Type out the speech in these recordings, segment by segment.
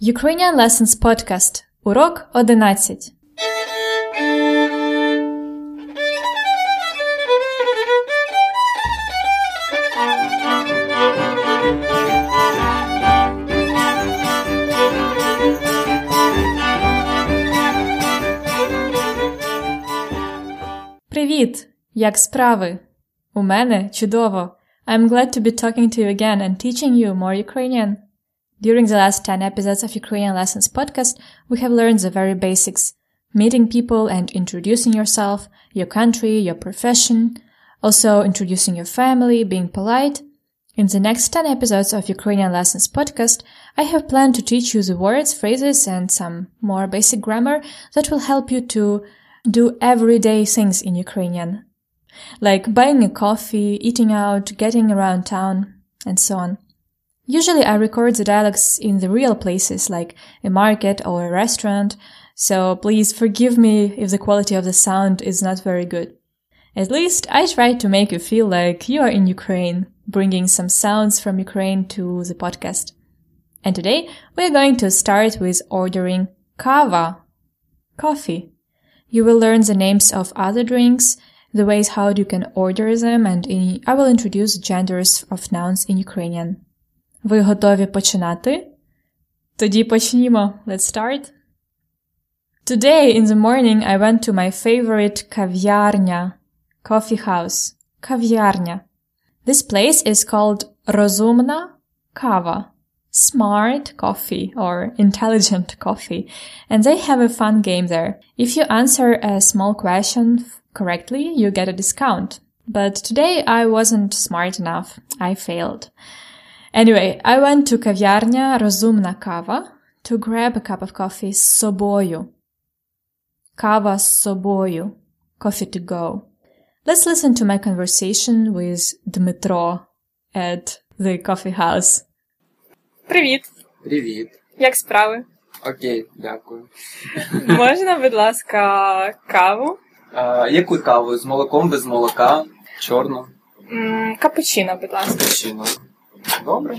Ukrainian Lessons Podcast. Урок 11. Привіт! Як справи? У мене чудово. I'm glad to be talking to you again and teaching you more Ukrainian. During the last 10 episodes of Ukrainian Lessons podcast, we have learned the very basics. Meeting people and introducing yourself, your country, your profession, also introducing your family, being polite. In the next 10 episodes of Ukrainian Lessons podcast, I have planned to teach you the words, phrases, and some more basic grammar that will help you to do everyday things in Ukrainian. Like buying a coffee, eating out, getting around town, and so on. Usually I record the dialogues in the real places like a market or a restaurant, so please forgive me if the quality of the sound is not very good. At least I try to make you feel like you are in Ukraine, bringing some sounds from Ukraine to the podcast. And today we're going to start with ordering kava, coffee. You will learn the names of other drinks, the ways how you can order them, and I will introduce genders of nouns in Ukrainian. Ви готові починати? Тоді почнімо. Let's start. Today in the morning I went to my favorite кав'ярня, coffee house. Кав'ярня. This place is called Розумна Kava, smart coffee or intelligent coffee, and they have a fun game there. If you answer a small question correctly, you get a discount. But today I wasn't smart enough. I failed. Anyway, I went to kaviarnia Rozumna Kava to grab a cup of coffee с Kava Kawa. Coffee to go. Let's listen to my conversation with Dmitro at the coffee house. Привіт. Привіт. Як справи? Окей, дякую. Можна, будь ласка, каву? А, яку каву? З молоком без молока? Чорну? Капучино, будь ласка. Капучино. Добре.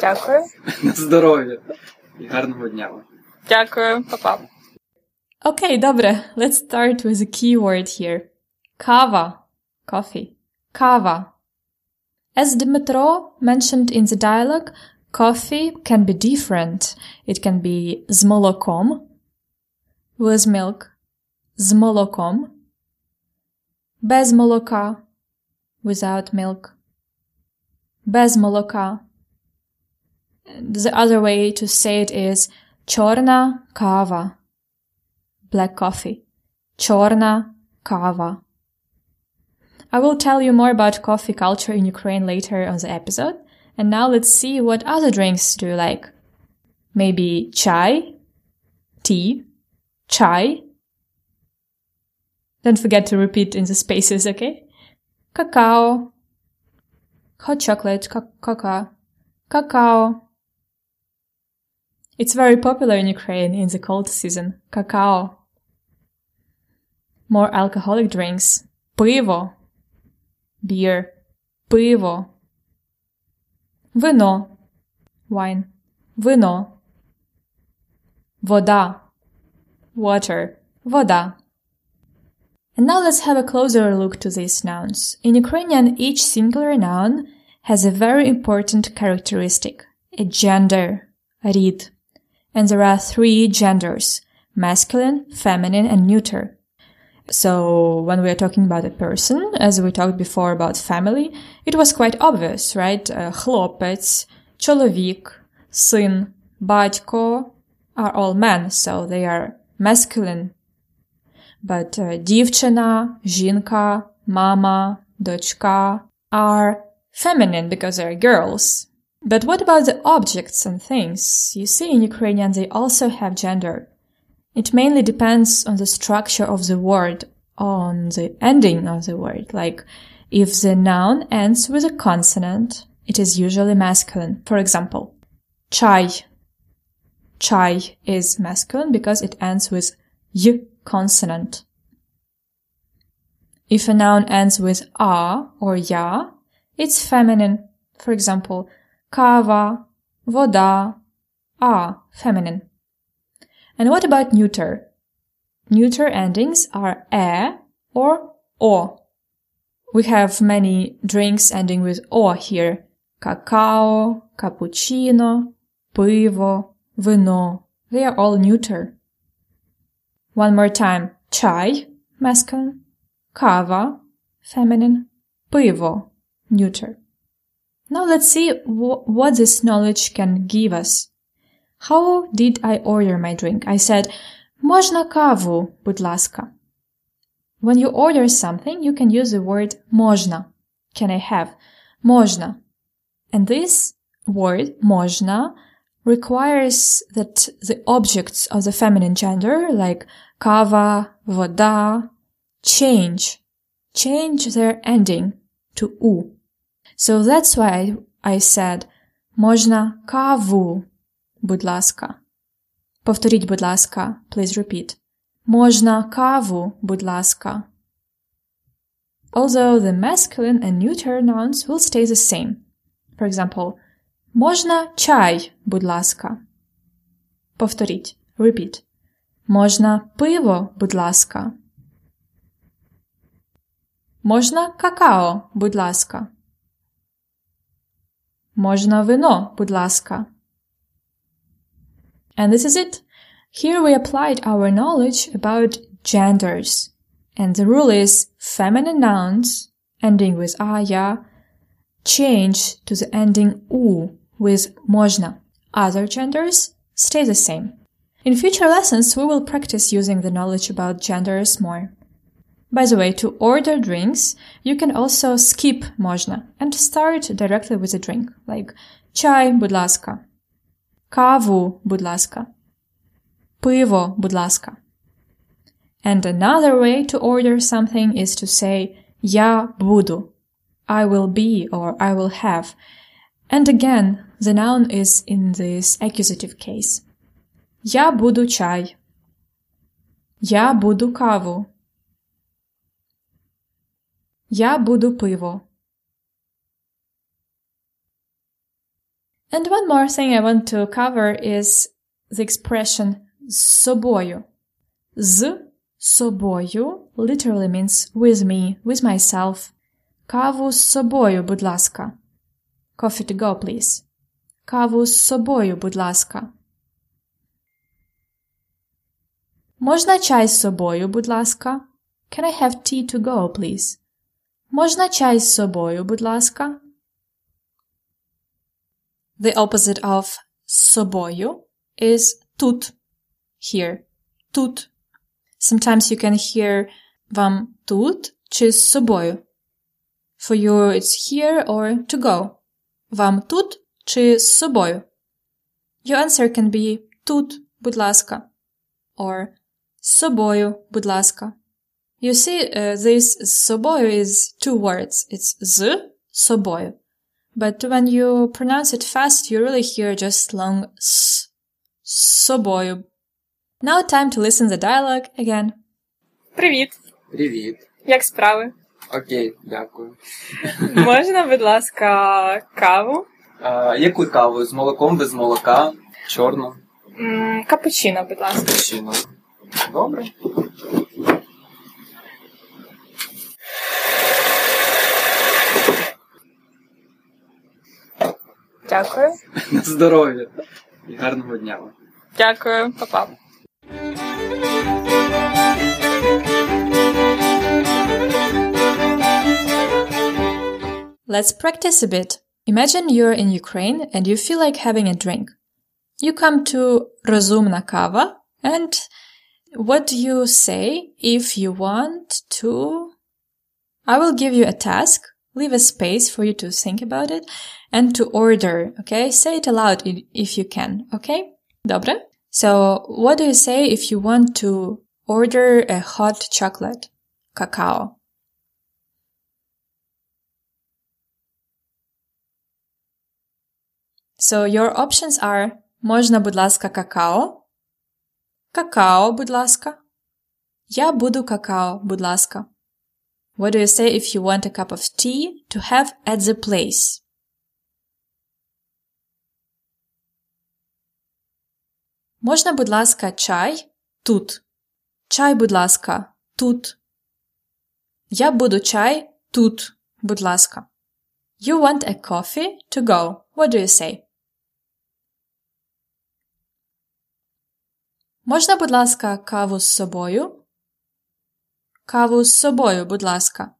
Дякую. На здоров'я. І гарного дня вам. Дякую, папа. Okay, добре. Let's start with a keyword here. Kava. Coffee. Kava. As Dmitro mentioned in the dialogue, coffee can be different. It can be з молоком, with milk, з молоком, без молока, without milk, без молока. The other way to say it is чорна кава, black coffee, чорна кава. I will tell you more about coffee culture in Ukraine later on the episode. And now let's see what other drinks do you like. Maybe chai, tea, chai. Don't forget to repeat in the spaces, okay? Cacao, hot chocolate, ca- coca, cacao. It's very popular in Ukraine in the cold season. Cacao. More alcoholic drinks. Pivo. Beer. Pivo. Вино. Wine. Вино. Вода. Water. Вода. And now let's have a closer look to these nouns. In Ukrainian, each singular noun has a very important characteristic, a gender, рід. And there are three genders, masculine, feminine, and neuter. So when we are talking about a person, as we talked before about family, it was quite obvious, right? Uh, хлопець, чоловік, син, батько are all men, so they are masculine. But uh, дівчина, жінка, мама, дочка are feminine because they're girls. But what about the objects and things? You see, in Ukrainian, they also have gender. It mainly depends on the structure of the word, on the ending of the word. Like, if the noun ends with a consonant, it is usually masculine. For example, чай. Chai is masculine because it ends with y consonant. If a noun ends with a or ya, it's feminine. For example, kava, voda, a, feminine. And what about neuter? Neuter endings are e or o. We have many drinks ending with o here. Cacao, cappuccino, pivo, vino. They are all neuter. One more time. Chai, masculine. Kava, feminine. Pivo, neuter. Now let's see wh- what this knowledge can give us. How did I order my drink? I said, Можна каву, будь ласка. When you order something, you can use the word можна. Can I have? Можна. And this word, можна, requires that the objects of the feminine gender, like kava, voda, change, change their ending to u. So that's why I said, можна каву, будь ласка. Повторіть, будь ласка. Please repeat. Можна каву, будь ласка. Although the masculine and neuter nouns will stay the same. For example, можна чай, будь ласка. Повторіть. Repeat. Можна пиво, будь ласка. Можна какао, будь ласка. Можна вино, будь ласка. And this is it. Here we applied our knowledge about genders. And the rule is feminine nouns ending with a, ya, change to the ending u with можно. Other genders stay the same. In future lessons, we will practice using the knowledge about genders more. By the way, to order drinks, you can also skip можно and start directly with a drink, like чай, будь ласка, каву, будь ласка, пиво, будь ласка. And another way to order something is to say я буду, I will be or I will have. And again, the noun is in this accusative case. Я буду чай. Я буду каву. Я буду пиво. And one more thing I want to cover is the expression з собою. З собою literally means with me, with myself. Каву з собою, будь ласка. Coffee to go, please. Каву з собою, будь ласка. Можна чай з собою, будь ласка? Can I have tea to go, please? Можна чай з собою, будь ласка? The opposite of з собою is тут. Here. Тут. Sometimes you can hear вам тут чи з собою. For you it's here or to go. Вам тут чи з собою? Your answer can be тут, будь ласка. Or з собою, будь ласка. You see, uh, this з собою is two words. It's з собою. But when you pronounce it fast, you really hear just long s. З собою. Now time to listen the dialogue again. Привіт. Привіт. Як справи? Окей, дякую. Можна, будь ласка, каву? А, яку каву? З молоком, без молока, чорну, М, Капучино, будь ласка. щину. Добре. Дякую. На здоров'я. І гарного дня вам. Дякую, папа. Let's practice a bit. Imagine you're in Ukraine and you feel like having a drink. You come to Rozumna Kava and what do you say if you want to? I will give you a task, leave a space for you to think about it and to order, okay? Say it aloud if you can, okay? Dobre? So what do you say if you want to order a hot chocolate? Cacao. So your options are можна, будь ласка, какао, какао, будь ласка, я буду какао, будь ласка, What do you say if you want a cup of tea to have at the place? Можна, будь ласка, чай тут. Чай, будь ласка, тут. Я буду чай тут, будь ласка. You want a coffee to go. What do you say? Можна, будь ласка, каву з собою? Каву з собою, будь ласка.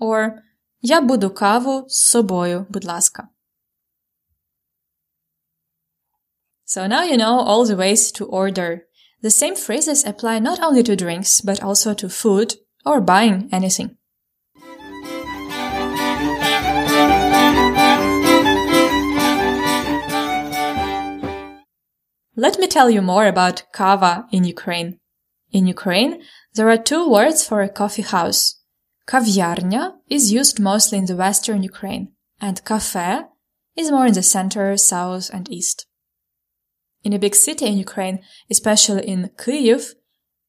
Or Я буду каву з собою, будь ласка. So now you know all the ways to order. The same phrases apply not only to drinks, but also to food or buying anything. Let me tell you more about kava in Ukraine. In Ukraine, there are two words for a coffee house. Kaviarnia is used mostly in the western Ukraine, and cafe is more in the center, south, and east. In a big city in Ukraine, especially in Kyiv,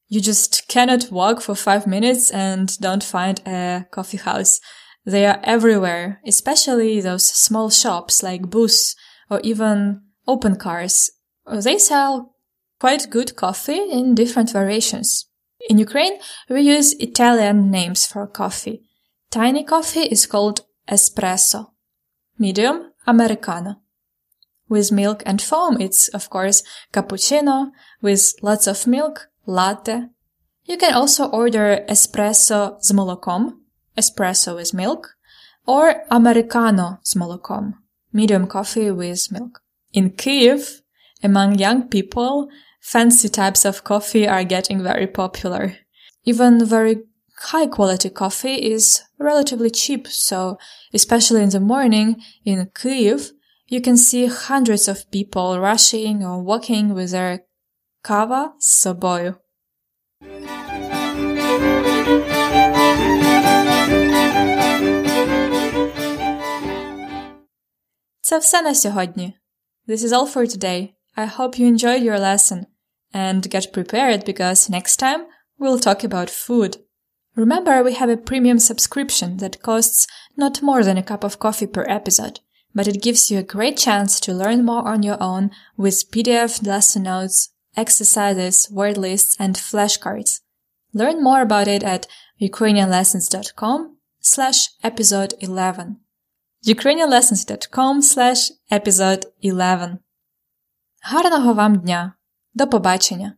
you just cannot walk for five minutes and don't find a coffee house. They are everywhere, especially those small shops like booths or even open cars uh, they sell quite good coffee in different variations. In Ukraine, we use Italian names for coffee. Tiny coffee is called espresso. Medium, americano. With milk and foam, it's of course cappuccino. With lots of milk, latte. You can also order espresso smolokom, espresso with milk, or americano smolokom, medium coffee with milk. In Kyiv, among young people, fancy types of coffee are getting very popular. Even very high quality coffee is relatively cheap, so especially in the morning in Kyiv, you can see hundreds of people rushing or walking with their kava с собою. Це все на сьогодні. This is all for today. I hope you enjoyed your lesson and get prepared because next time we'll talk about food. Remember, we have a premium subscription that costs not more than a cup of coffee per episode, but it gives you a great chance to learn more on your own with PDF lesson notes, exercises, word lists, and flashcards. Learn more about it at ukrainianlessons.com slash episode 11. ukrainianlessons.com slash episode 11. Гарного вам дня! До побачення!